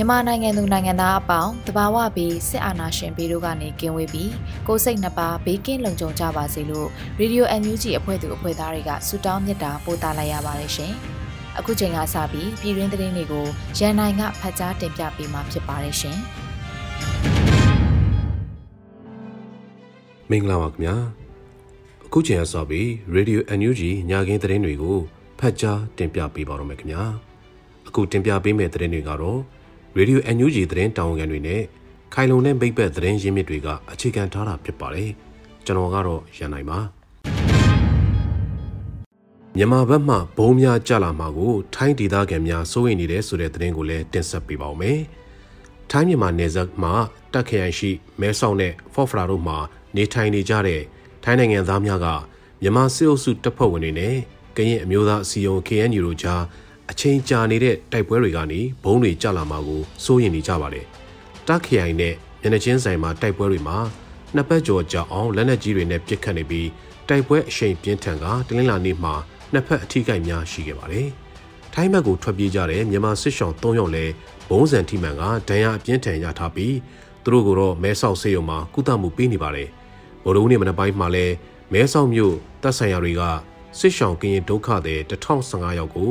မြန်မာနိုင်ငံသူနိုင်ငံသားအပေါင်းတဘာဝပြီးစစ်အာဏာရှင်ပြည်တို့ကနေကင်းဝေးပြီးကိုစိတ်နှပါဘေးကင်းလုံခြုံကြပါစေလို့ Radio NUG အဖွဲ့သူအဖွဲ့သားတွေကဆုတောင်းမေတ္တာပို့သလိုက်ရပါတယ်ရှင်။အခုချိန်ကစပြီးပြည်တွင်းသတင်းတွေကိုရန်နိုင်ကဖတ်ကြားတင်ပြပေးမှာဖြစ်ပါတယ်ရှင်။မင်္ဂလာပါခင်ဗျာ။အခုချိန်ကစပြီး Radio NUG ညခင်းသတင်းတွေကိုဖတ်ကြားတင်ပြပေးပါတော့မယ်ခင်ဗျာ။အခုတင်ပြပေးမယ့်သတင်းတွေကတော့ ရေဒီယို NUG သတင်းတာဝန်ခံတွေနဲ့ခိုင်လုံတဲ့မိဘသတင်းရင်းမြစ်တွေကအခြေခံထားတာဖြစ်ပါတယ်ကျွန်တော်ကတော့ရန်နိုင်ပါမြန်မာဘက်မှဘုံများကြလာမှာကို ထိုင်းဒေသခံများစိုးရိမ်နေတဲ့ဆိုတဲ့သတင်းကိုလည်းတင်ဆက်ပေးပါောင်းမယ်ထိုင်းမြန်မာနယ်စပ်မှာတက်ခရိုင်ရှိမဲဆောက်နဲ့ဖော့ဖရာတို့မှာနေထိုင်နေကြတဲ့ထိုင်းနိုင်ငံသားများကမြန်မာစစ်အုပ်စုတပ်ဖွဲ့ဝင်တွေနဲ့ကရင်အမျိုးသားအစည်းအရုံး KNU တို့ကြား အချိန်ကြာနေတဲ့တိုက်ပွဲတွေကနေဘုံတွေကျလာမှာကိုစိုးရိမ်နေကြပါတယ်။တခရိုင်နဲ့မျက်နှာချင်းဆိုင်မှာတိုက်ပွဲတွေမှာနှစ်ပတ်ကျော်ကြာအောင်လက်နက်ကြီးတွေနဲ့ပစ်ခတ်နေပြီးတိုက်ပွဲအရှိန်ပြင်းထန်ကတလင်းလာနေ့မှာနှစ်ဖက်အထိကိများရှိခဲ့ပါတယ်။ထိုင်းဘက်ကိုထွက်ပြေးကြတဲ့မြန်မာစစ်ရှောင်း၃ယောက်လည်းဘုံစံထိမှန်ကဒဏ်ရာအပြင်းထန်ရထားပြီးသူတို့ကတော့မဲဆောက်ဆေးရုံမှာကုသမှုပေးနေပါတယ်။ဗိုလ်ရုံးနေမနက်ပိုင်းမှာလည်းမဲဆောက်မြို့တပ်ဆိုင်ရာတွေကစစ်ရှောင်းကရင်ဒုက္ခသည်1015ယောက်ကို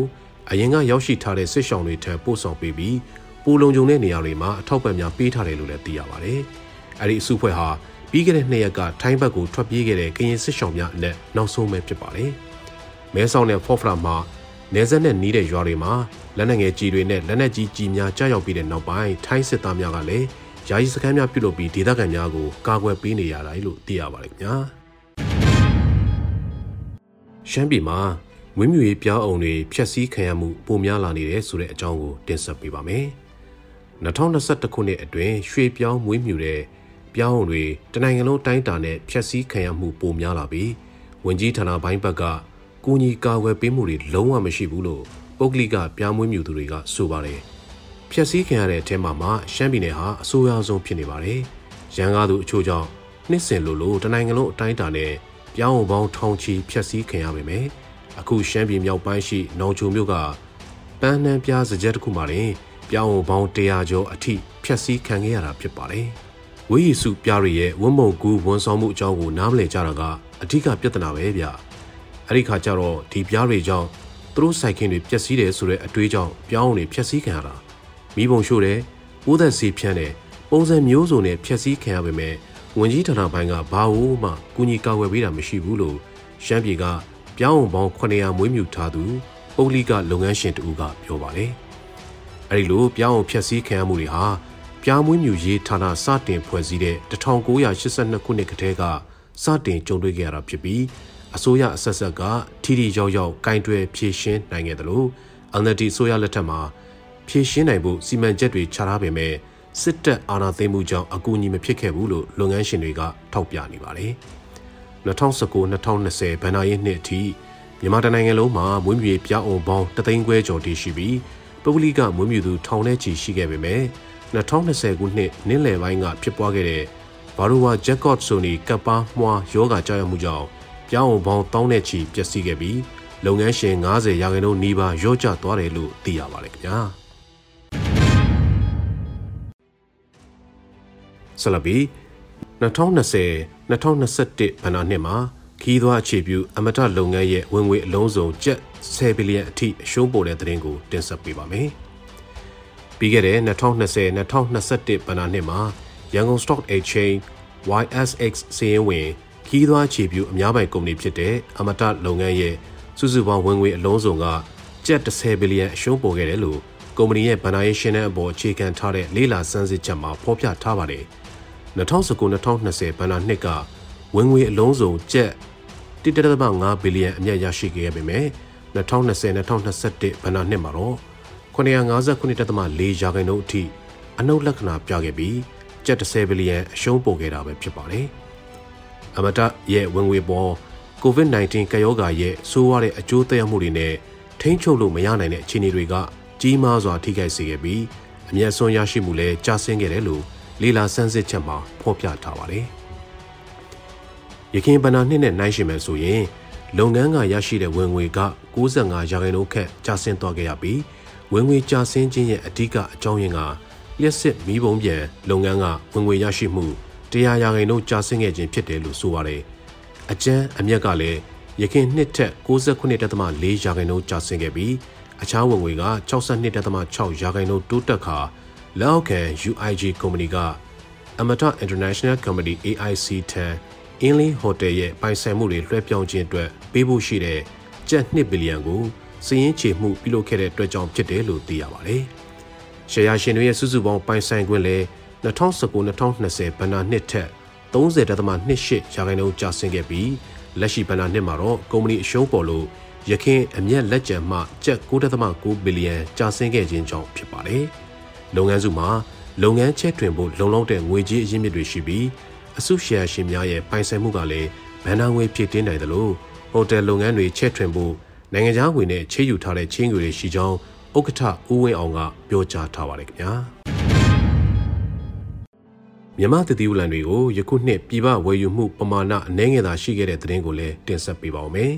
အရင်ကရောက်ရှိထားတဲ့စစ်ရှောင်းတွေထံပို့ဆောင်ပေးပြီးပူလုံခြုံတဲ့နေရာတွေမှာအထောက်ပံ့များပေးထားတယ်လို့လည်းသိရပါတယ်။အဲဒီအစုဖွဲ့ဟာပြီးခဲ့တဲ့နှစ်ရက်ကထိုင်းဘက်ကိုထွက်ပြေးခဲ့တဲ့ကရင်စစ်ရှောင်းများအနက်နောက်ဆုံးပဲဖြစ်ပါတယ်။မဲဆောက်နဲ့ဖော့ဖလာမှာနေဆက်နဲ့နီးတဲ့ရွာတွေမှာလက်နက်ငယ်ကြီးတွေနဲ့လက်နက်ကြီးကြီးများကြားရောက်ပြီးတဲ့နောက်ပိုင်းထိုင်းစစ်သားများကလည်းယာယီစခန်းများပြုလုပ်ပြီးဒေသခံများကိုကာကွယ်ပေးနေရတယ်လို့သိရပါတယ်ခင်ဗျာ။ရှမ်းပြည်မှာ ဝင်းမြူရေးပြောင်းအောင်တွေဖျက်ဆီးခံရမှုပိုများလာနေတယ်ဆိုတဲ့အကြောင်းကိုတင်ဆက်ပေးပါမယ်။2021ခုနှစ်အတွင်းရွှေပြောင်းမွေးမြူတဲ့ပြောင်းအောင်တွေတနိုင်ငံလုံးတိုင်းတာနဲ့ဖျက်ဆီးခံရမှုပိုများလာပြီးဝင်ကြီးဌာနပိုင်းဘက်ကကူညီကာကွယ်ပေးမှုတွေလုံးဝမရှိဘူးလို့ပုဂ္ဂလိကပြောင်းမွေးမြူသူတွေကဆိုပါတယ်။ဖျက်ဆီးခံရတဲ့အထက်မှာမှရှမ်းပြည်နယ်ဟာအဆိုးရွားဆုံးဖြစ်နေပါတယ်။ရန်ကားသူအချို့ကြောင့်နှစ်စင်လိုလိုတနိုင်ငံလုံးအတိုင်းတာနဲ့ပြောင်းအောင်ပေါင်းထောင်ချီဖျက်ဆီးခံရပေမယ့် အခုရှမ်းပြည်မြောက်ပိုင်းရှိနောင်ချုံမြို့ကပန်းနှံပြားစကြက်တစ်ခုမှတင်ပြောင်းပေါင်း100ကျော်အထိဖျက်ဆီးခံခဲ့ရတာဖြစ်ပါတယ်။ဝေးရီစုပြားရရဲ့ဝုံမုံကူဝန်ဆောင်မှုအကြောင်းကိုနားမလည်ကြတာကအဓိကပြဿနာပဲဗျ။အဲ့ဒီခါကျတော့ဒီပြားတွေကြောင့်သူတို့စိုက်ခင်းတွေပျက်စီးတယ်ဆိုတဲ့အတွေးကြောင့်ပြောင်းတွေဖျက်ဆီးခံရတာ။မိဘုံရှို့တယ်၊ပိုးသက်စီဖြန်းတယ်ပုံစံမျိုးစုံနဲ့ဖျက်ဆီးခံရပေမဲ့ဝင်ကြီးဌာနပိုင်းကဘာလို့မှကူညီကာကွယ်ပေးတာမရှိဘူးလို့ရှမ်းပြည်က ပြောင်းပေါင်း900မွေးမြူထားသူပုဂ္ဂလိကလုပ်ငန်းရှင်တဦးကပြောပါတယ်။အဲဒီလိုပြောင်းအောင်ဖျက်ဆီးခံရမှုတွေဟာပြောင်းမွေးမြူရေးဌာနစတင်ဖွဲ့စည်းတဲ့1982ခုနှစ်ကတည်းကစတင်ကြုံတွေ့ခဲ့ရတာဖြစ်ပြီးအစိုးရအဆက်ဆက်ကထီထီရောက်ရောက်ကင်တွယ်ဖြည့်ရှင်းနိုင်ခဲ့တယ်လို့ LND အစိုးရလက်ထက်မှာဖြည့်ရှင်းနိုင်ဖို့စီမံချက်တွေချထားပေမဲ့စစ်တပ်အာဏာသိမ်းမှုကြောင့်အကူအညီမဖြစ်ခဲ့ဘူးလို့လုပ်ငန်းရှင်တွေကထောက်ပြနေပါတယ်။ 2019-2020ဘဏ္ဍာရေးနှစ်အထိမြန်မာတိုင်းနိုင်ငံလုံးမှာမွေးမြူရေးပြားအောင်ပေါင်းတသိန်းခွဲကျော်တည်ရှိပြီးပုဂ္ဂလိကမွေးမြူသူထောင်ထဲချီရှိခဲ့ပေမဲ့2020ခုနှစ်နင်းလယ်ပိုင်းကဖြစ်ပွားခဲ့တဲ့ဘာရိုဝါဂျက်ကော့ဆိုနီကပ်ပါမွှာယောဂကြောက်ရမှုကြောင့်ပြောင်းအောင်ပေါင်းတောင်းတဲ့ချီပျက်စီးခဲ့ပြီးလုပ်ငန်းရှင်90ရာခိုင်နှုန်းနီးပါးရော့ကျသွားတယ်လို့သိရပါတယ်ခင်ဗျာဆလဘီ 2020 2021ဘဏ္ဍာနှစ်မှာခီးသွွားအခြေပြုအမတလုပ်ငန်းရဲ့ဝင်ငွေအလုံးစုံကျပ်10ဘီလီယံအထိအရှုံးပေါ်တဲ့သတင်းကိုတင်ဆက်ပေးပါမယ်။ပြီးခဲ့တဲ့2020-2021ဘဏ္ဍာနှစ်မှာရန်ကုန် Stock Exchange YSX စီးရင်ဝင်ခီးသွွားခြေပြုအများပိုင်ကုမ္ပဏီဖြစ်တဲ့အမတလုပ်ငန်းရဲ့စုစုပေါင်းဝင်ငွေအလုံးစုံကကျပ်10ဘီလီယံအရှုံးပေါ်ခဲ့တယ်လို့ကုမ္ပဏီရဲ့ဗဏ္ဍာရေးရှင်းတဲ့အပေါ်အခြေခံထားတဲ့လေးလာစမ်းစစ်ချက်မှာဖော်ပြထားပါတယ်။ 2019-2020ဘဏ္ဍာနှစ်ကဝင်ငွေအလုံးစုံကျပ်1.5ဘီလီယံအမြတ်ရရှိခဲ့ပေမဲ့2020-2021ဘဏ္ဍာနှစ်မှာတော့959.4ရာခိုင်နှုန်းအထိအနှုတ်လက္ခဏာပြခဲ့ပြီးကျပ်10ဘီလီယံအရှုံးပေါ်ခဲ့တာပဲဖြစ်ပါတယ်။အမတရဲ့ဝင်ငွေပေါ် COVID-19 ကပ်ရောဂါရဲ့ဆိုးဝါးတဲ့အကျိုးသက်ရောက်မှုတွေနဲ့ထိန်းချုပ်လို့မရနိုင်တဲ့အခြေအနေတွေကကြီးမားစွာထိခိုက်စေခဲ့ပြီးအမျက်စွန်းရရှိမှုလည်းကျဆင်းခဲ့တယ်လို့ လေလာစမ်းစစ်ချက်မှာဖော်ပြထားပါတယ်။ရခိုင်ဗဏ္ဍာနှစ်နဲ့နှိုင်းယှဉ်မယ်ဆိုရင်လုပ်ငန်းကရရှိတဲ့ဝင်ငွေက65ရာခိုင်နှုန်းခန့်ကျဆင်းသွားခဲ့ရပြီးဝင်ငွေကျဆင်းခြင်းရဲ့အဓိကအကြောင်းရင်းကလျှက်စစ်မီးပုံပြန်လုပ်ငန်းကဝင်ငွေရရှိမှုတရားရာခိုင်နှုန်းကျဆင်းခဲ့ခြင်းဖြစ်တယ်လို့ဆိုပါတယ်။အကျန်းအမျက်ကလည်းရခင်နှစ်ထက်69.4ရာခိုင်နှုန်းကျဆင်းခဲ့ပြီးအခြားဝင်ငွေက62.6ရာခိုင်နှုန်းတိုးတက်ခါ လက်အောက်ခံ UIG ကုမ္ပဏီကအမတ International Company AIC ထံအင်းလင်းဟိုတယ်ရဲ့ပိုင်ဆိုင်မှုတွေလွှဲပြောင်းခြင်းအတွက်ပေးဖို့ရှိတဲ့ကျပ်2ဘီလီယံကိုစည်ရင်းချေမှုပြုလုပ်ခဲ့တဲ့အတွက်ကြောင့်ဖြစ်တယ်လို့သိရပါတယ်။ရှယ်ယာရှင်တွေရဲ့စုစုပေါင်းပိုင်ဆိုင်ခွင့်လည်း2019-2020ဘဏ္ဍာနှစ်ထက်30.28ရာခိုင်နှုန်းကျဆင်းခဲ့ပြီးလက်ရှိဘဏ္ဍာနှစ်မှာတော့ကုမ္ပဏီအရှုံးပေါ်လို့ရခင်အမျက်လက်ကျန်မှကျပ်9.9ဘီလီယံကျဆင်းခဲ့ခြင်းကြောင့်ဖြစ်ပါတယ်။ လုပ်ငန်းစုမှာလုပ်ငန်းချဲ့ထွင်ဖို့လုံလောက်တဲ့ငွေကြေးအရင်းမြစ်တွေရှိပြီးအစုရှယ်ယာရှင်များရဲ့ပိုင်ဆိုင်မှုကလည်းဗန်နာငွေဖြည့်တင်းနိုင်တယ်လို့ဟိုတယ်လုပ်ငန်းတွေချဲ့ထွင်ဖို့နိုင်ငံခြားငွေနဲ့ချေးယူထားတဲ့ချင်းငွေတွေရှိကြောင်းဥက္ကဋ္ဌဦးဝင်းအောင်ကပြောကြားထားပါတယ်ခင်ဗျာမြန်မာတတိယလန်တွေကိုယခုနှစ်ပြည်ပဝယ်ယူမှုပမာဏအနည်းငယ်သာရှိခဲ့တဲ့သတင်းကိုလည်းတင်ဆက်ပေးပါောင်းမယ်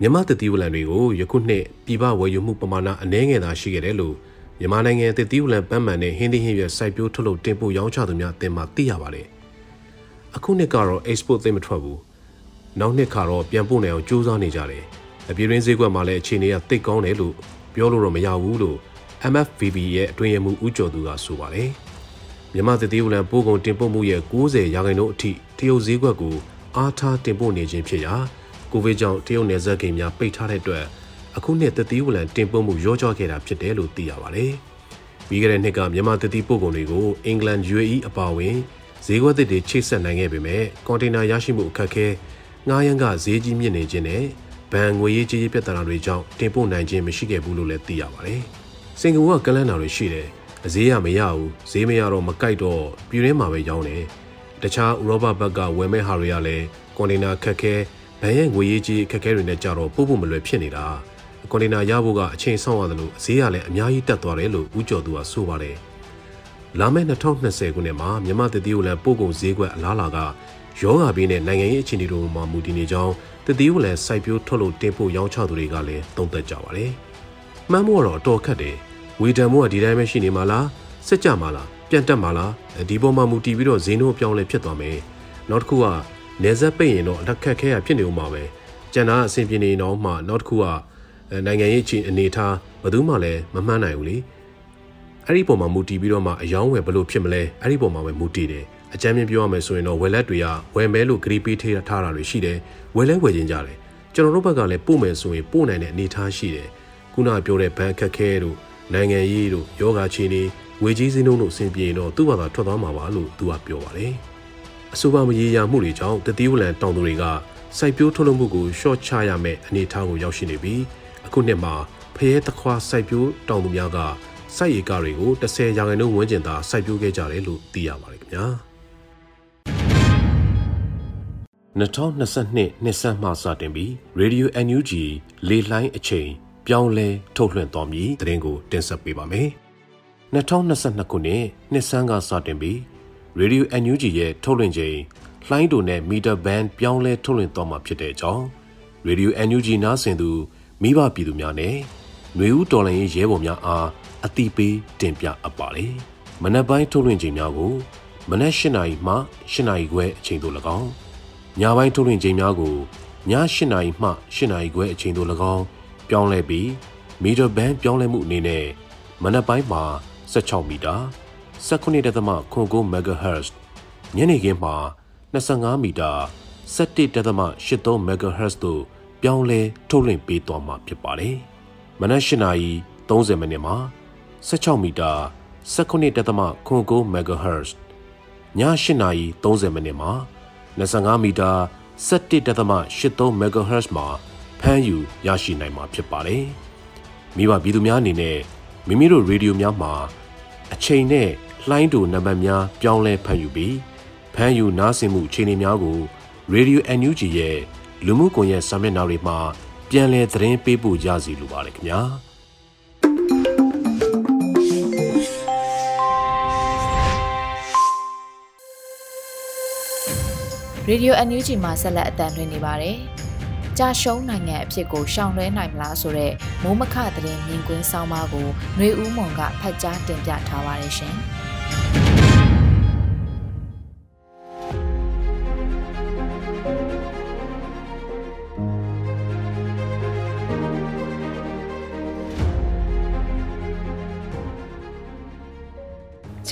မြန်မာတတိယလန်တွေကိုယခုနှစ်ပြည်ပဝယ်ယူမှုပမာဏအနည်းငယ်သာရှိခဲ့တယ်လို့ မြန်မာနိုင်ငံတတိယလန်ပန်းမှန်နဲ့ဟင်းသီးဟင်းရွက်စိုက်ပျိုးထုတ်လုပ်တင်ပို့ရောင်းချသူများအသင်းမှသိရပါတယ်အခုနှစ်ကတော့ export သိမထွက်ဘူးနောက်နှစ်ခါတော့ပြန်ပို့နိုင်အောင်ကြိုးစားနေကြတယ်အပြည်ရင်းဈေးကွက်မှာလည်းအခြေအနေကတိတ်ကောင်းတယ်လို့ပြောလို့တော့မရဘူးလို့ MFVB ရဲ့အတွင်းရမှုဦးကျော်သူကဆိုပါတယ်မြန်မာသတိဝလံပိုးကုန်တင်ပို့မှုရဲ့90ရာခိုင်နှုန်းအထိတရုတ်ဈေးကွက်ကိုအားထားတင်ပို့နေခြင်းဖြစ်ရာကိုဗစ်ကြောင့်တရုတ်နယ်စပ်ဂိမ်းများပိတ်ထားတဲ့အတွက် အခုနှစ်သတိဝလံတင်ပို့မှုရောကျခဲ့တာဖြစ်တယ်လို့သိရပါတယ်ပြီးခဲ့တဲ့နှစ်ကမြန်မာသတိပို့ကုန်တွေကိုအင်္ဂလန် UAE အပါအဝင်ဈေးကွက်သစ်တွေချိတ်ဆက်နိုင်ခဲ့ပေမဲ့ကွန်တိန်နာရရှိမှုအခက်အခဲငှားရမ်းကဈေးကြီးမြင့်နေခြင်းနဲ့ဘဏ်ငွေရေးကြေးရေးပြဿနာတွေကြောင့်တင်ပို့နိုင်ခြင်းမရှိခဲ့ဘူးလို့လည်းသိရပါတယ်။စင်ကာပူကကလန်းနာတွေရှိတယ်။အဈေးရမရဘူး။ဈေးမရတော့မကြိုက်တော့ပြည်ရင်းမှာပဲရောင်းတယ်။တခြားဥရောပဘက်ကဝယ်မဲ့ဟာတွေကလည်းကွန်တိန်နာခက်ခဲဘဏ်ရဲ့ငွေရေးကြေးအခက်အခဲတွေနဲ့ကြတော့ပို့ဖို့မလွယ်ဖြစ်နေတာ။ ကွန်တိန်နာရဖို့ကအချိန်ဆောင်းရတယ်လို့အဈေးကလည်းအများကြီးတက်သွားတယ်လို့ဦးကျော်သူကဆိုပါတယ်။လာမယ့်2020ခုနှစ်မှာမြန်မာတတိယလန်ပို့ကုန်ဈေးကွက်အလားအလာကယောဂါဘေးနဲ့နိုင်ငံရေးအခြေအနေတို့မှာမူတည်နေကြောင်းတတိယလန်စိုက်ပျိုးထုတ်လုပ်တင်ပို့ရောင်းချသူတွေကလည်းသုံးသပ်ကြပါတယ်။မှန်းမို့တော့အတော်ခက်တယ်။ဝေတံမို့ကဒီတိုင်းပဲရှိနေမှာလား။စစ်ကြမှာလား။ပြန်တက်မှာလား။ဒီပေါ်မှာမူတည်ပြီးတော့ဈေးနှုန်းပြောင်းလဲဖြစ်သွားမယ်။နောက်တစ်ခုကနေဆက်ပိတ်ရင်တော့အထက်ခက်ခဲရဖြစ်နေဦးမှာပဲ။ကျန်တာအဆင်ပြေနေတော့မှနောက်တစ်ခုက နိုင်ငံရေးအခြေအနေထားဘယ်သူမှလည်းမမှန်းနိုင်ဘူးလေ။အဲ့ဒီပုံမှာမူတည်ပြီးတော့မှအယောင်းဝယ်ဘလို့ဖြစ်မလဲအဲ့ဒီပုံမှာပဲမူတည်တယ်အကြမ်းမြင်ပြောရမယ်ဆိုရင်တော့ဝယ်လက်တွေကဝယ်မဲလို့ဂရီပေးထထားတာတွေရှိတယ်ဝယ်လဲဝယ်ခြင်းကြတယ်ကျွန်တော်တို့ဘက်ကလည်းပို့မယ်ဆိုရင်ပို့နိုင်တဲ့အနေအထားရှိတယ်ခုနပြောတဲ့ဘဏ်ခက်ခဲတို့နိုင်ငံရေးတို့ယောဂချီနေဝေကြီးစင်းတို့လို့အဆင်ပြေရင်တော့သူ့ဘာသာထွက်သွားမှာပါလို့သူကပြောပါတယ်အဆိုပါမရေရာမှုတွေကြောင့်တတိယလန်တောင်သူတွေကစိုက်ပျိုးထုတ်လုပ်မှုကိုရှော့ချရမယ့်အနေအထားကိုရောက်ရှိနေပြီးအ ခုနှစ်မှာဖရဲတခွာစိုက်ပျိုးတောင်သူများကစိုက်ဧကတွေကို10ရာခိုင်နှုန်းဝန်းကျင်သာစိုက်ပျိုးခဲ့ကြတယ်လို့သိရပါတယ်ခင်ဗျာ။2022နှစ်ဆန်းမှစတင်ပြီး Radio NUG လေလှိုင်းအချိန်ပြောင်းလဲထုတ်လွှင့်တော်မူသတင်းကိုတင်ဆက်ပေးပါမယ်။2022ခုနှစ်နှစ်ဆန်းကစတင်ပြီး Radio NUG ရဲ့ထုတ်လွှင့်ချိန်လှိုင်းတိုနဲ့မီတာဘန်ပြောင်းလဲထုတ်လွှင့်တော်မှာဖြစ်တဲ့အကြောင်း Radio NUG နားဆင်သူ မိဘပြည်သူများနဲ့ຫນွေဦးတော်လှန်ရေးရဲဘော်များအားအတိပေးတင်ပြအပ်ပါတယ်။မနက်ပိုင်းထုတ်လွှင့်ချိန်များကိုမနက်၈နာရီမှ၈နာရီခွဲအချိန်သို့၎င်းညညပိုင်းထုတ်လွှင့်ချိန်များကိုည8နာရီမှ8နာရီခွဲအချိန်သို့၎င်းပြောင်းလဲပြီးမီတာဘန်ပြောင်းလဲမှုအနေနဲ့မနက်ပိုင်းမှာ16မီတာ19.9 MHz ညနေခင်းမှာ25မီတာ17.83 MHz တို့ ပြောင်းလဲထုတ်လွှင့်ပေးသွားမှာဖြစ်ပါတယ်။မနက်၈နာရီ30မိနစ်မှာ16မီတာ19.9 MHz ည8နာရီ30မိနစ်မှာ25မီတာ17.83 MHz မှာဖမ်းယူရရှိနိုင်မှာဖြစ်ပါတယ်။မိဘပြည်သူများအနေနဲ့မိမိတို့ရေဒီယိုများမှာအချိန်နဲ့လှိုင်းတူနံပါတ်များပြောင်းလဲဖမ်းယူပြီးဖမ်းယူနားဆင်မှုအခြေအနေများကို Radio NUG ရဲ့ လူမှုကွန်ရက်စာမျက်နှာတွေမှာပြန်လည်သတင်းပေးပို့ကြစီလိုပါတယ်ခင်ဗျာရေဒီယို NUG မှာဆက်လက်အသံလွှင့်နေပါတယ်။ကြာရှုံးနိုင်ငံအဖြစ်ကိုရှောင်လွှဲနိုင်မလားဆိုတော့မိုးမခသတင်းမြင်ကွင်းဆောင်ပါကိုຫນွေဦးမွန်ကဖတ်ကြားတင်ပြထားပါတယ်ရှင်။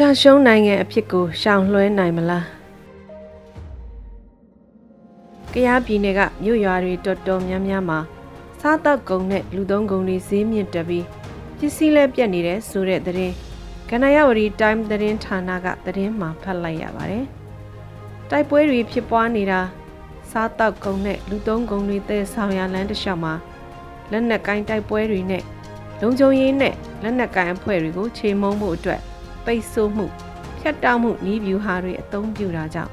ကြာရှုံးနိုင်ငံအဖြစ်ကိုရှောင်လွှဲနိုင်မလားကရားပြည်နယ်ကမြို့ရွာတွေတော်တော်များများမှာစားတောက်ကုန်နဲ့လူသုံးကုန်တွေဈေးမြင့်တက်ပြီးပစ္စည်းလဲပြတ်နေတဲ့ဆိုတဲ့သတင်းကနယဝရီ time သတင်းဌာနကသတင်းမှာဖတ်လိုက်ရပါတယ်တိုက်ပွဲတွေဖြစ်ပွားနေတာစားတောက်ကုန်နဲ့လူသုံးကုန်တွေတဲ့ဆောင်ရလန်းတစ်လျှောက်မှာလက်နက်ကိုင်းတိုက်ပွဲတွေနဲ့လုံခြုံရေးနဲ့လက်နက်ကိုင်းအဖွဲ့တွေကိုခြေမုံမှုအတွက် ပိတ်ဆို့မှုဖြတ်တောက်မှုနီးဗျူဟာတွေအသုံးပြုတာကြောင့်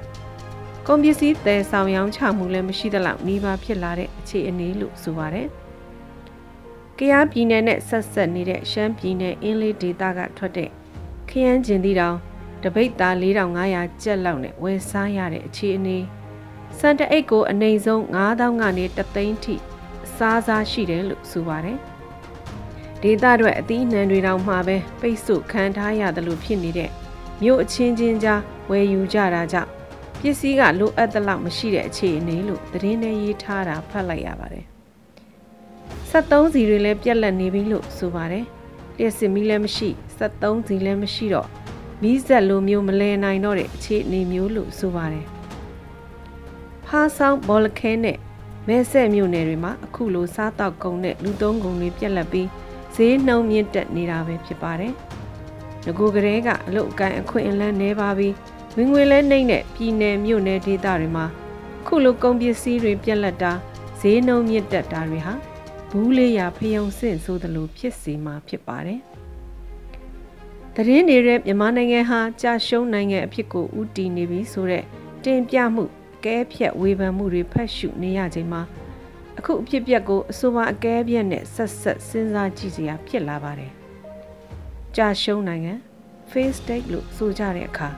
ကုန်ပစ္စည်းသယ်ဆောင်ရောင်းချမှုလည်းမရှိသလောက်နှီးပါဖြစ်လာတဲ့အခြေအနေလို့ဆိုပါတယ်။ကယားပြည်နယ်နဲ့ဆက်ဆက်နေတဲ့ရှမ်းပြည်နယ်အင်းလေးဒေသကထွက်တဲ့ခရမ်းကျင်သီတောင်တပိတ်သား4500ကျပ်လောက်နဲ့ဝယ်စားရတဲ့အခြေအနေစံတအိတ်ကိုအနိုင်ဆုံး9000ကနေတသိန်းထိအစားစားရှိတယ်လို့ဆိုပါတယ်။ ဒေသအတွက်အသီးနှံတွေတောင်မှပဲပိတ်ဆို့ခံထားရတယ်လို့ဖြစ်နေတဲ့မြို့အချင်းချင်းကြားဝယ်ယူကြတာကြောင့်ပစ္စည်းကလိုအပ်သလောက်မရှိတဲ့အခြေအနေလို့သတင်းထဲရေးထားတာဖတ်လိုက်ရပါတယ်။73စီတွေလည်းပြက်လက်နေပြီလို့ဆိုပါတယ်။လျှက်စစ်မီးလည်းမရှိ73စီလည်းမရှိတော့မီးဆက်လိုမျိုးမလဲနိုင်တော့တဲ့အခြေအနေမျိုးလို့ဆိုပါတယ်။ဖားဆောင်ဘောလခဲနဲ့မဲဆက်မြို့နယ်တွေမှာအခုလိုစားတောက်ကုန်နဲ့လူသုံးကုန်တွေပြက်လက်ပြီး ဈေးနှုန်းမြင့်တက်နေတာပဲဖြစ်ပါတယ်။ငကိုကလေးကအလုတ်အကိုင်းအခွင့်အလန်းနေပါပြီးဝင်ငွေလဲနှိမ့်တဲ့ပြည်နယ်မြို့နယ်ဒေသတွေမှာခုလိုကုန်ပစ္စည်းတွေပြက်လက်တာဈေးနှုန်းမြင့်တက်တာတွေဟာဘူးလေးရာဖယုံစင့်ဆိုသလိုဖြစ်စီမှာဖြစ်ပါတယ်။တရင်နေတဲ့မြန်မာနိုင်ငံဟာကြာရှုံးနိုင်ငံအဖြစ်ကိုဥတီနေပြီဆိုတဲ့တင်ပြမှုအကဲဖြတ်ဝေဖန်မှုတွေဖတ်ရှုနေရချိန်မှာ အခုအဖြစ်ပြက်ကိုအဆိုပါအကဲပြက်နဲ့ဆက်ဆက်စဉ်းစားကြည့်စရာဖြစ်လာပါတယ်။ကြာရှုံးနိုင်ငံ face tag လို့ဆိုကြတဲ့အခါ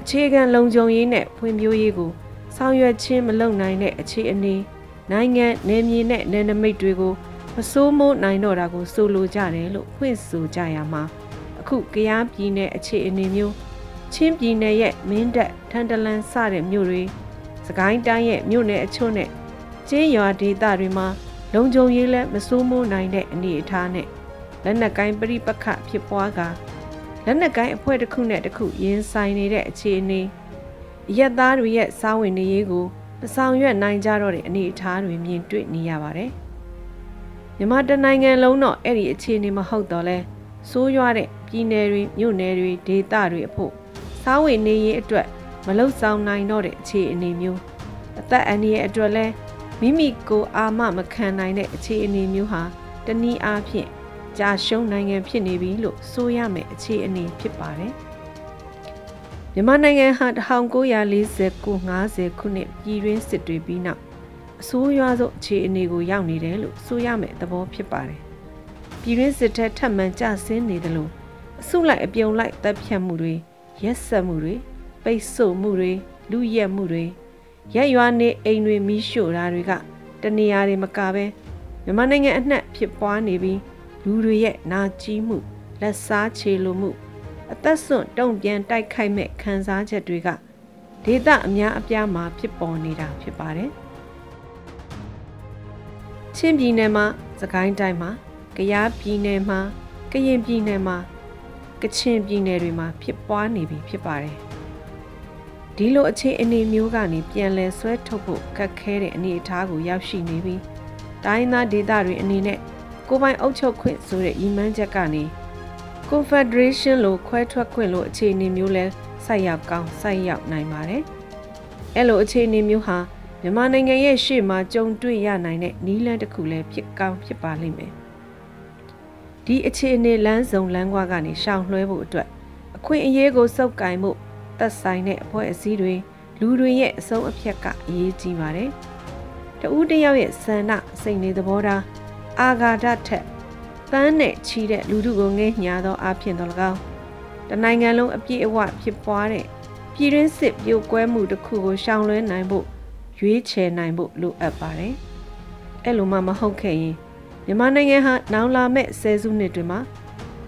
အခြေခံလုံခြုံရေးနဲ့ဖွံ့ဖြိုးရေးကိုဆောင်ရွက်ခြင်းမလုပ်နိုင်တဲ့အခြေအနေနိုင်ငံနယ်မြေနဲ့နယ်နိမိတ်တွေကိုမစိုးမိုးနိုင်တော့တာကိုဆိုလိုကြတယ်လို့ဖွင့်ဆိုကြရမှာအခုကရားပြည်နယ်အခြေအနေမျိုးချင်းပြည်နယ်ရဲ့မင်းတပ်ထန်တလန်စတဲ့မြို့တွေစကိုင်းတိုင်းရဲ့မြို့နယ်အချို့နဲ့ ကျင်းရွာဒေသတွေမှာလုံခြုံရေးလည်းမစိုးမိုးနိုင်တဲ့အနေအထားနဲ့လက်နက်ကိုင်းပြိပခဖြစ်ပွားကလက်နက်ကိုင်းအဖွဲ့တစ်ခုနဲ့တစ်ခုရင်ဆိုင်နေတဲ့အခြေအနေရက်သားတွေရဲ့စားဝင်နေရေးကိုမဆောင်ရွက်နိုင်ကြတော့တဲ့အနေအထားတွေမြင်တွေ့နေရပါတယ်။မြန်မာတနိုင်ငံလုံးတော့အဲ့ဒီအခြေအနေမဟုတ်တော့လဲစိုးရွားတဲ့ပြည်နယ်တွေမြို့နယ်တွေဒေသတွေအဖို့စားဝင်နေရေးအတွက်မလုံဆောင်နိုင်တော့တဲ့အခြေအနေမျိုးအသက်အန္တရာယ်အတွက်လဲ မိမိကိုအာမမခံနိုင်တဲ့အခြေအနေမျိုးဟာတနည်းအားဖြင့်ကြာရှုံးနိုင်ငံဖြစ်နေပြီလို့ဆိုရမယ်အခြေအနေဖြစ်ပါတယ်။မြန်မာနိုင်ငံဟာ1949 50ခုနှစ်ပြည်တွင်းစစ်တွေပြီးနောက်အဆိုးရွားဆုံးအခြေအနေကိုရောက်နေတယ်လို့ဆိုရမယ်သဘောဖြစ်ပါတယ်။ပြည်တွင်းစစ်ထက်ထပ်မံကျဆင်းနေတယ်လို့အစုလိုက်အပြုံလိုက်တပ်ဖြတ်မှုတွေရက်စက်မှုတွေပိတ်ဆို့မှုတွေလူရက်မှုတွေ ရက်ရွာနေအိမ်တွေမီးရှို့တာတွေကတနေရာတွေမကပဲမြန်မာနိုင်ငံအနှံ့ဖြစ်ပွားနေပြီးလူတွေရဲ့နာကြီးမှုလက်စားချေလိုမှု အသက်ဆွန့်တုံ့ပြန်တိုက်ခိုက်မဲ့ခံစားချက်တွေကဒေသအများအပြားမှာဖြစ်ပေါ်နေတာဖြစ်ပါတယ်ချင်းပြည်နယ်မှာစကိုင်းတိုင်းမှာကယားပြည်နယ်မှာကရင်ပြည်နယ်မှာကချင်ပြည်နယ်တွေမှာဖြစ်ပွားနေပြီဖြစ်ပါတယ် ဒီလိုအခြေအနေမျိုးကနေပြန်လည်ဆွဲထုတ်ဖို့ခက်ခဲတဲ့အနေအထားကိုရောက်ရှိနေပြီးတိုင်းသားဒေသတွေအနေနဲ့ကိုပိုင်အုပ်ချုပ်ခွင့်ဆိုတဲ့ရည်မှန်းချက်ကနေ Confederation လို့ခွဲထွက်ခွင့်လို့အခြေအနေမျိုးလဲဆိုက်ရောက်ကောင်းဆိုက်ရောက်နိုင်ပါတယ်။အဲ့လိုအခြေအနေမျိုးဟာမြန်မာနိုင်ငံရဲ့ရှေ့မှာကြုံတွေ့ရနိုင်တဲ့နီးလန်းတစ်ခုလည်းဖြစ်ကောင်းဖြစ်ပါလိမ့်မယ်။ဒီအခြေအနေလမ်းစုံလမ်းကွာကနေရှောင်လွှဲဖို့အတွက်အခွင့်အရေးကိုစုပ်ကင်မှု သက်ဆိုင်တဲ့အဖွဲ့အစည်းတွေလူတွေရဲ့အဆုံးအဖြတ်ကအရေးကြီးပါတယ်။တဦးတယောက်ရဲ့ဆန္ဒစိတ်နေသဘောထားအာဃာတထက်ပန်းနဲ့ချီတဲ့လူထုကိုငဲ့ညာသောအဖြစ်တော်၎င်းတနိုင်ငံလုံးအပြည့်အဝဖြစ်ပွားတဲ့ပြည်တွင်းစစ်ပြိုကွဲမှုတစ်ခုကိုရှောင်လွှဲနိုင်ဖို့ရွေးချယ်နိုင်ဖို့လိုအပ်ပါတယ်။အဲ့လိုမှမဟုတ်ခဲ့ရင်မြန်မာနိုင်ငံဟာနောင်လာမဲ့ဆယ်စုနှစ်တွေမှာ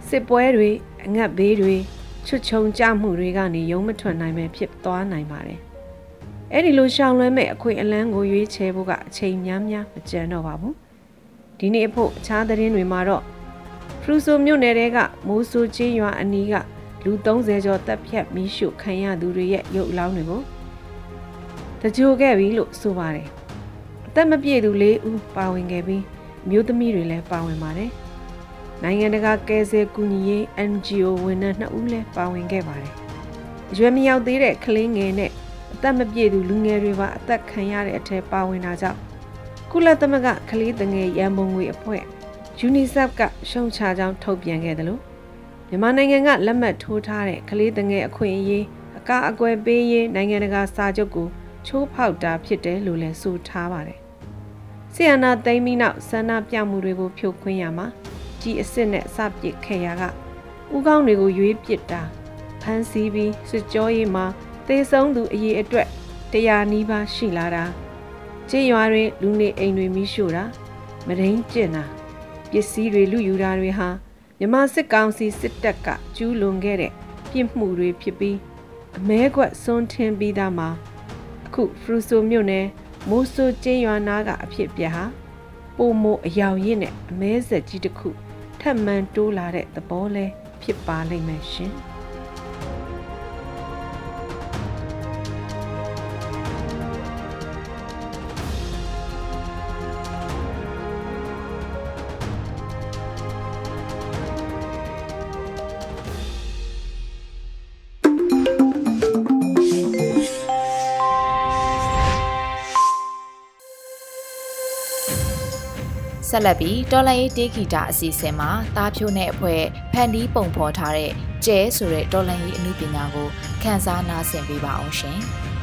စစ်ပွဲတွေအငတ်ဘေးတွေ ချွတ်ချုံကြမှုတွေကနေရုံမထွက်နိုင်ပဲဖြစ်သွားနိုင်ပါတယ်။အဲ့ဒီလိုရှောင်လွှဲမဲ့အခွင့်အလမ်းကိုရွေးချယ်ဖို့ကအချိန်များများမကျန်တော့ပါဘူး။ဒီနေ့အဖို့အခြားသတင်းတွေမှာတော့ဖရူဆိုမြို့နယ်တဲကမိုးဆူချင်းရွာအနီးကလူ30ကျော်တပ်ဖြတ်မိရှုခံရသူတွေရဲ့ရုပ်အလောင်းတွေကိုတကြိုခဲ့ပြီလို့ဆိုပါတယ်။အသက်မပြည့်သူ၄ဦးပါဝင်ခဲ့ပြီးမျိုးသမီးတွေလည်းပါဝင်ပါတယ်။ နိုင်ငံတကာကယ်ဆယ်ကူညီရေး NGO ဝန်ထမ်း2ဦးလည်းပါဝင်ခဲ့ပါတယ်။အရွယ်မရောက်သေးတဲ့ကလေးငယ်နဲ့အသက်မပြည့်သူလူငယ်တွေပါအသက်ခံရတဲ့အထက်ပါဝင်တာကြောင့်ကုလသမဂ္ဂကလေးငယ်ရန်ပုံငွေအဖွဲ့ UNICEF ကရှုံချကြောင်းထုတ်ပြန်ခဲ့တယ်လို့မြန်မာနိုင်ငံကလက်မှတ်ထိုးထားတဲ့ကလေးငယ်အခွင့်အရေးအကာအကွယ်ပေးရေးနိုင်ငံတကာစာချုပ်ကိုချိုးဖောက်တာဖြစ်တယ်လို့လည်းဆိုထားပါတယ်။ဆီယနာသိမ်းပြီးနောက်ဆန္ဒပြမှုတွေကိုဖြိုခွင်းရမှာ ကြီးအစ်စ်နဲ့စပစ်ခဲ့ရကဥကောင်းတွေကိုရွေးပစ်တာဖမ်းဆီးပြီးစစ်ကြောရေးမှာသေဆုံးသူအရေးအတွက်တရားနီးပါးရှိလာတာကြေးရွာတွင်လူနေအိမ်တွေမိရှို့တာမရင်းကျင်တာပစ္စည်းတွေလူယူတာတွေဟာမြမစစ်ကောင်စီစစ်တပ်ကကျူးလွန်ခဲ့တဲ့ပြစ်မှုတွေဖြစ်ပြီးအမဲခွက်စွန်းထင်းပြီးသားမှာအခုဖရူဆိုမြို့နယ်မိုးဆိုကျင်းရွာနာကအဖြစ်ပြဟာပုံမိုအယောင်ရင့်နဲ့အမဲဆက်ကြီးတစ်ခု ထပ်မံတိုးလာတဲ့သဘောလဲဖြစ်ပါလိမ့်မယ်ရှင်။ ဆက်လက်ပြီးတော်လိုင်းရေးတေးဂီတာအစီအစဉ်မှာတားဖြိုးနဲ့အဖွဲ့ဖန်တီးပုံဖော်ထားတဲ့ကျဲဆိုတဲ့တော်လိုင်းရေးအမှုပညာကိုခန်းစားနားဆင်ပေးပါအောင်ရှင်။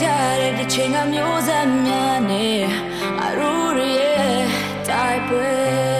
ထားတဲ့ဒီချိန်ကမျိုးဆက်များနေအရူရဲ့တိုက်ပွဲ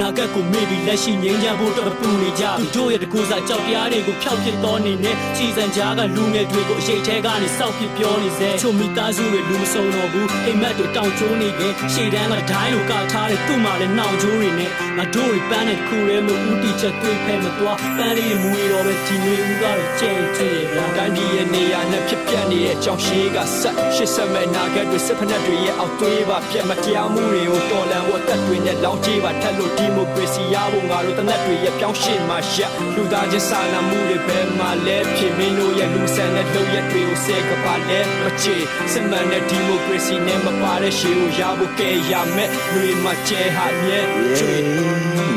နာဂတ်ကိုမေ့ပြီးလက်ရှိငြိမ်းချမ်းဖို့တော့ပူနေကြသူတို့ရဲ့တကူစားကြောက်တရားတွေကိုဖျောက်ပစ်တော်နေနဲ့စီစံကြားကလူငယ်တွေကိုအရှိတ်ထဲကနေစောက်ပစ်ပြောနေစေချိုမိသားစုတွေလူမစုံတော့ဘူးအိမ်မက်တွေတောင်ကျိုးနေခဲ့ရှေ့တန်းကဒိုင်းလိုကထားတဲ့သူ့မှာလည်းနှောင်ကျိုးတွေနဲ့ ငါတို့တွေပန်းတဲ့ခုရဲမဦးတီချက်တွေးဖဲမသွားပန်းလေးမူရီတော့ပဲဒီနေဦးကတော့ကြဲကြဲဗျာတိုင်းပြည်ရဲ့နေရာနဲ့ဖြစ်ပြနေတဲ့ကြောင်ရှိကဆက်ရှစ်ဆက်မဲ့နာဂတ်တွေစစ်ဖက်တွေရဲ့အောက်သွေးပါပြက်မတရားမှုတွေကိုတော်လန်ဝတ်သက်တွေနဲ့လောင်းကြေးပါထက်လို့ဒီမိုကရေစီရဖို့ငါတို့တနက်တွေရဲ့ပြောင်းရှင်းမှရလူသားချင်းစာနာမှုတွေပဲမှလဲဖြစ်မင်းတို့ရဲ့လူဆန်တဲ့လုပ်ရက်တွေကိုဆဲကပါလဲမချေစမန်တဲ့ဒီမိုကရေစီနဲ့မပါတဲ့ရှေးကိုရဖို့ကဲရမယ်လူတွေမှာကျဲဟာမြဲချွေ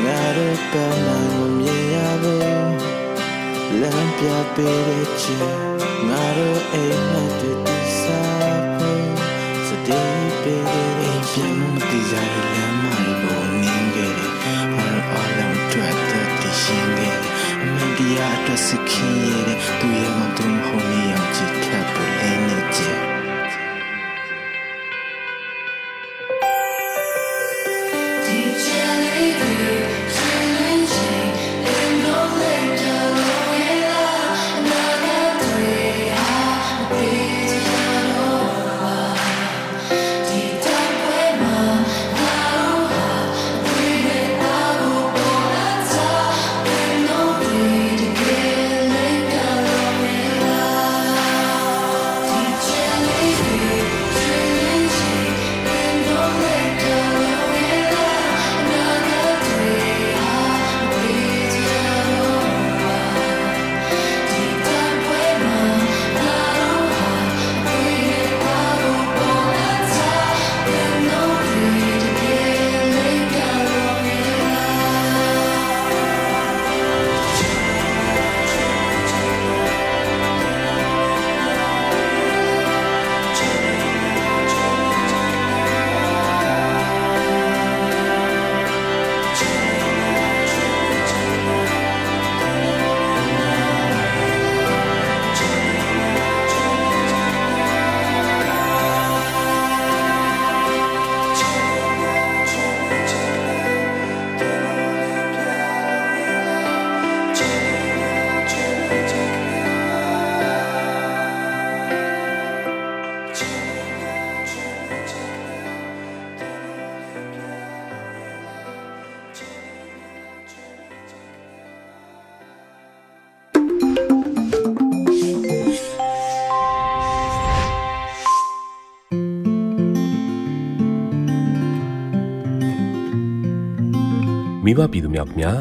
ငါတို့ကမှမမြင်ရဘူးလမ်းပြပေးတဲ့ချီငါတို့အိမ်နဲ့တူတူစားဖို့စတေးပေးတဲ့ပြန်မတည်ကြရလမ်းမကိုနင်းခဲ့တယ်ဟာအားလုံးတွေ့တဲ့တရှင်းခဲ့တယ်အမန်တရားအတွက်စခင်ရတဲ့သူရဲ့မတုံးဟိုနေအောင်ချစ်ခ မိဘပြည်သူများခင်ဗျာ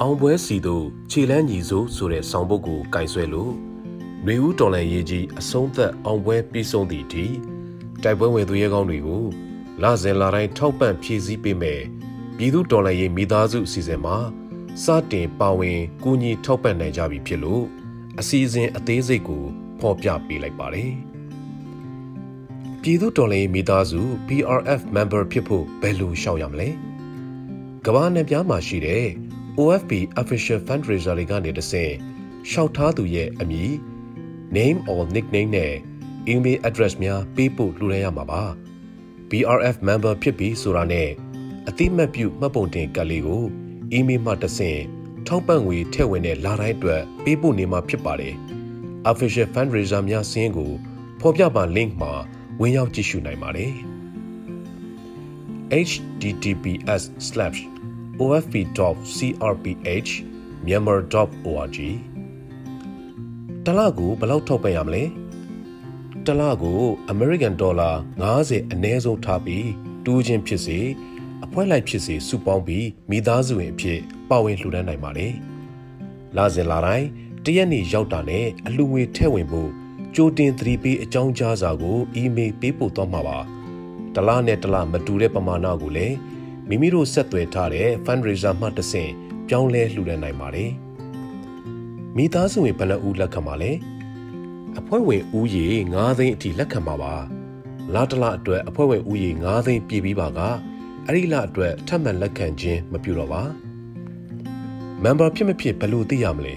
အောင်ပွဲစီတို့ခြေလန်းညီစိုးဆိုတဲ့ဆောင်းပုတ်ကိုကင်ဆွဲလို့ຫນွေဦးတော်လန်ရေးကြီးအဆုံးသက်အောင်ပွဲပြီးဆုံးသည့်အထိတိုက်ပွဲဝင်သူရဲကောင်းတွေကိုလစဉ်လာတိုင်းထောက်ပံ့ဖြည့်ဆည်းပေးမယ်ပြည်သူတော်လန်ရေးမိသားစုအစီအစဉ်မှာစတင်ပါဝင်ကူညီထောက်ပံ့နိုင်ကြပြီဖြစ်လို့အစီအစဉ်အသေးစိတ်ကိုဖော်ပြပေးလိုက်ပါတယ်ပြည်သူတော်လှန်ရေးမိသားစု PRF member ဖြစ်ဖို့ဘယ်လိုရှောက်ရမလဲ။ ကမ္ဘာနယ်ပြားမှာရှိတဲ့ OFP official fundraiser တွေကနေတဆင့်ရှောက်ထားသူရဲ့အမည် name or nickname နဲ့ email address များပေးပို့လှူဒါန်းရမှာပါ BRF member ဖြစ်ပြီဆိုတာနဲ့အတိမတ်ပြုမှတ်ပုံတင်ကတ်လေးကို email မှတဆင့်ထောက်ပံ့ငွေထည့်ဝင်တဲ့လာတိုင်းအတွက်ပေးပို့နေမှာဖြစ်ပါတယ်။ Official Fundraiser များစင်းကိုဖော်ပြပါ link မှာဝင်ရောက်ကြည့်ရှုနိုင်ပါတယ်။ https://ofp.crph.myanmar.org တလကိုဘယ်လောက်ထောက်ပံ့ရမလဲတလကို American Dollar 90အနည်းဆုံးထားပြီးတူးချင်းဖြစ်စေအဖွဲ့လိုက်ဖြစ်စေစုပေါင်းပြီးမိသားစုဝင်အဖြစ်ပါဝင်လှူဒန်းနိုင်ပါတယ်။လာစဉ်လာတိုင်းတရက်နေ့ရောက်တာနဲ့အလှငွေထည့်ဝင်ဖို့ကြိုတင်သတိပေးအကြောင်းကြားစာကိုအီးမေးလ်ပေးပို့သွားမှာပါ။တလားနဲ့တလားမတူတဲ့ပမာဏကိုလည်း မိမိတို့ဆက်သွယ်ထားတဲ့ fundraiser မှတစ်ဆင့်ပြောင်းလဲလှူဒန်းနိုင်ပါတယ်။မိသားစုဝင်ဘယ်နှဦးလက်ခံပါလဲ။အဖွဲ့ဝင်ဦးရေ9သိန်းအထိလက်ခံပါပါ။လာတလအတွက်အဖွဲ့ဝင်ဦးရေ9သိန်းပြည့်ပြီးပါကအဲ့ဒီလအတွက်ထပ်မံလက်ခံခြင်းမပြုတော့ပါ member ဖြစ်မဖြစ်ဘယ်လိုသိရမလဲ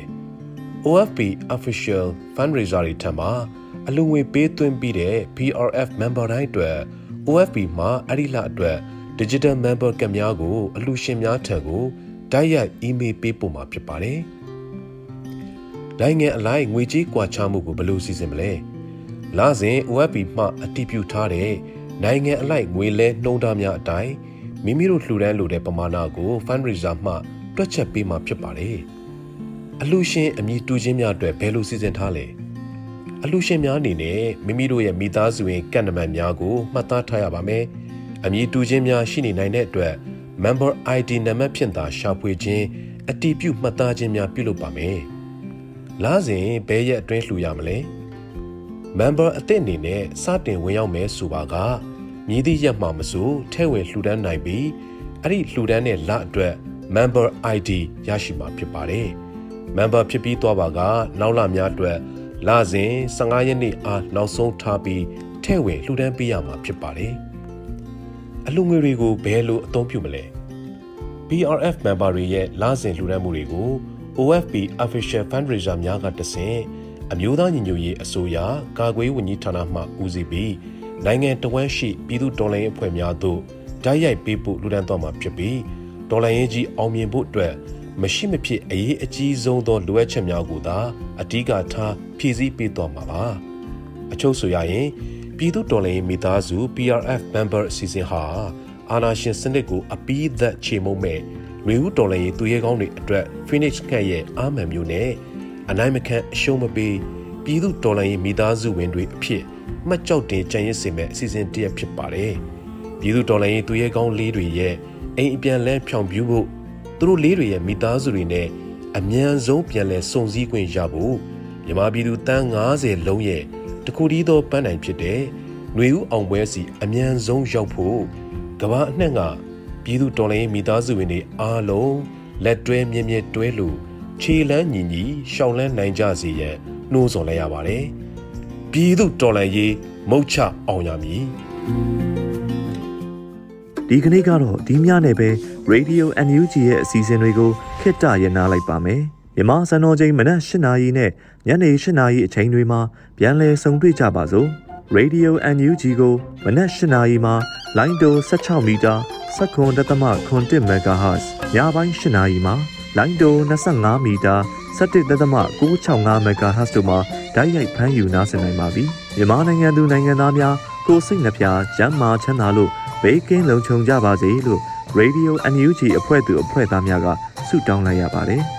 OFP official fundraiser တွေထံမှာအလူငွေပေးသွင်းပြီးတဲ့ PRF member တိုင်းအတွက် OFP မှာအဲ့ဒီလအတွက် digital member ကများကိုအလူရှင်များထံကိုတိုက်ရိုက် email ပေးပို့မှာဖြစ်ပါတယ်နိုင်ငံအလိုက်ငွေကြေးကွာခြားမှုကိုဘယ်လိုစီစဉ်မလဲလစဉ် OFP မှအတည်ပြုထားတဲ့နိုင်ငံအလိုက်ငွေလဲနှုံးထားများအတိုင်းမိမိတို့လှူဒန်းလိုတဲ့ပမာဏကို fundraiser မှတွက်ချက်ပေးမှာဖြစ်ပါတယ်။အလှူရှင်အမည်တူခြင်းများအတွက်ဘယ်လိုစီစဉ်ထားလဲ။အလှူရှင်များအနေနဲ့မိမိတို့ရဲ့မိသားစုဝင်ကန့်နမန်များကိုမှတ်သားထားရပါမယ်။ အမည်တူခြင်းများရှိနေနိုင်တဲ့အတွက် member ID နံပါတ်ဖြင့်သာရှာဖွေခြင်းအတည်ပြုမှတ်သားခြင်းများပြုလုပ်ပါမယ်။လာစဉ်ဘယ်ရက်အတွင်းလှူရမလဲ။ member အသစ်အနေနဲ့စတင်ဝင်ရောက်မယ်ဆိုပါကမြည်သည့်ရက်မှမဆိုထဲဝင်လှူဒန်းနိုင်ပြီးအဲ့ဒီလှူဒန်းတဲ့လအတွက် member ID ရရှိမှာဖြစ်ပါတယ်။ member ဖြစ်ပြီးသွားပါကနောက်လများအတွက်လစဉ်15ရက်နေ့အားနောက်ဆုံးထားပြီးထဲဝင်လှူဒန်းပေးရမှာဖြစ်ပါတယ်။ အလှူငွေတွေကိုဘယ်လိုအသုံးပြုမလဲ BRF member တွေရဲ့လစဉ်လှူဒန်းမှုတွေကို OFP official fundraiser များကတဆင့်အမျိုးသားညီညွတ်ရေးအစိုးရကာကွယ်ဝန်ကြီးဌာနမှဦးစီးပြီးနိုင်ငံတော်ဝန်ရှိပြည်သူတော်လှန်ရေးအဖွဲ့များသို့တိုက်ရိုက်ပေးပို့လူဒန်းသွားမှာဖြစ်ပြီးတော်လှန်ရေးကြီးအောင်မြင်ဖို့အတွက်မရှိမဖြစ်အရေးအကြီးဆုံးသောလိုအပ်ချက်များကိုသာအဓိကထားဖြည့်ဆည်းပေးသွားမှာပါအချုပ်ဆိုရရင် ပြည်သူတော်လှန်ရေးမိသားစု PRF member အစီအစဉ်ဟာအာနာရှင်စနစ်ကိုအပီးသက်ချေမုံမဲ့မျိုးဦးတော်လှန်ရေးသူရဲကောင်းတွေအတွက် Phoenix ခန့်ရဲ့အာမန်မျိုးနဲ့အနိုင်မခံအရှုံးမပေးပြည်သူတော်လှန်ရေးမိသားစုဝင်တွေအဖြစ်မှတ်ကြောက်တင်ကြံရစ်စေမဲ့အစီအစဉ်တစ်ရပ်ဖြစ်ပါတယ်။ပြည်သူတော်လှန်ရေးသူရဲကောင်းလေးတွေရဲ့အိမ်အပြန်လဲဖြောင်ပြူးဖို့သူတို့လေးတွေရဲ့မိသားစုတွေနဲ့အမြန်ဆုံးပြန်လဲစုံစည်းခွင့်ရဖို့မြန်မာပြည်သူတန်း90လုံးရဲ့ တခုတည်းသောပန်းတိုင်ဖြစ်တဲ့ຫນွေဦးအောင်ပွဲစီအမြန်ဆုံးရောက်ဖို့ကဘာအနှံ့ကပြည်သူတော်လှန်ရေးမိသားစုဝင်တွေအားလုံးလက်တွဲမြဲမြဲတွဲလို့ခြေလန်းညီညီရှောင်းလန်းနိုင်ကြစေရန်နှိုးဆော်လိုက်ရပါတယ်။ပြည်သူတော်လှန်ရေးမုတ်ချအောင်ရမည်ဒီကနေ့ကတော့ဒီညနေပဲ Radio NUG ရဲ့အစီအစဉ်တွေကိုခਿੱတရနာလိုက်ပါမယ် မြမစံတော်ချိန်မနက်၈နာရီနဲ့ညနေ၈နာရီအချိန်တွေမှာပြန်လည်ဆုံတွေ့ကြပါစို့ Radio NUG ကိုမနက်၈နာရီမှာလိုင်းတို16မီတာ7.3 MHz ညပိုင်း၈နာရီမှာလိုင်းတို25မီတာ17.665 MHz တို့မှာဓာတ်ရိုက်ဖမ်းယူနားဆင်နိုင်ပါပြီ။မြန်မာနိုင်ငံသူနိုင်ငံသားများကိုစိတ်နှပြကျန်းမာချမ်းသာလို့ဘေးကင်းလုံခြုံကြပါစေလို့ Radio NUG အဖွဲ့သူအဖွဲ့သားများကဆုတောင်းလိုက်ရပါတယ်။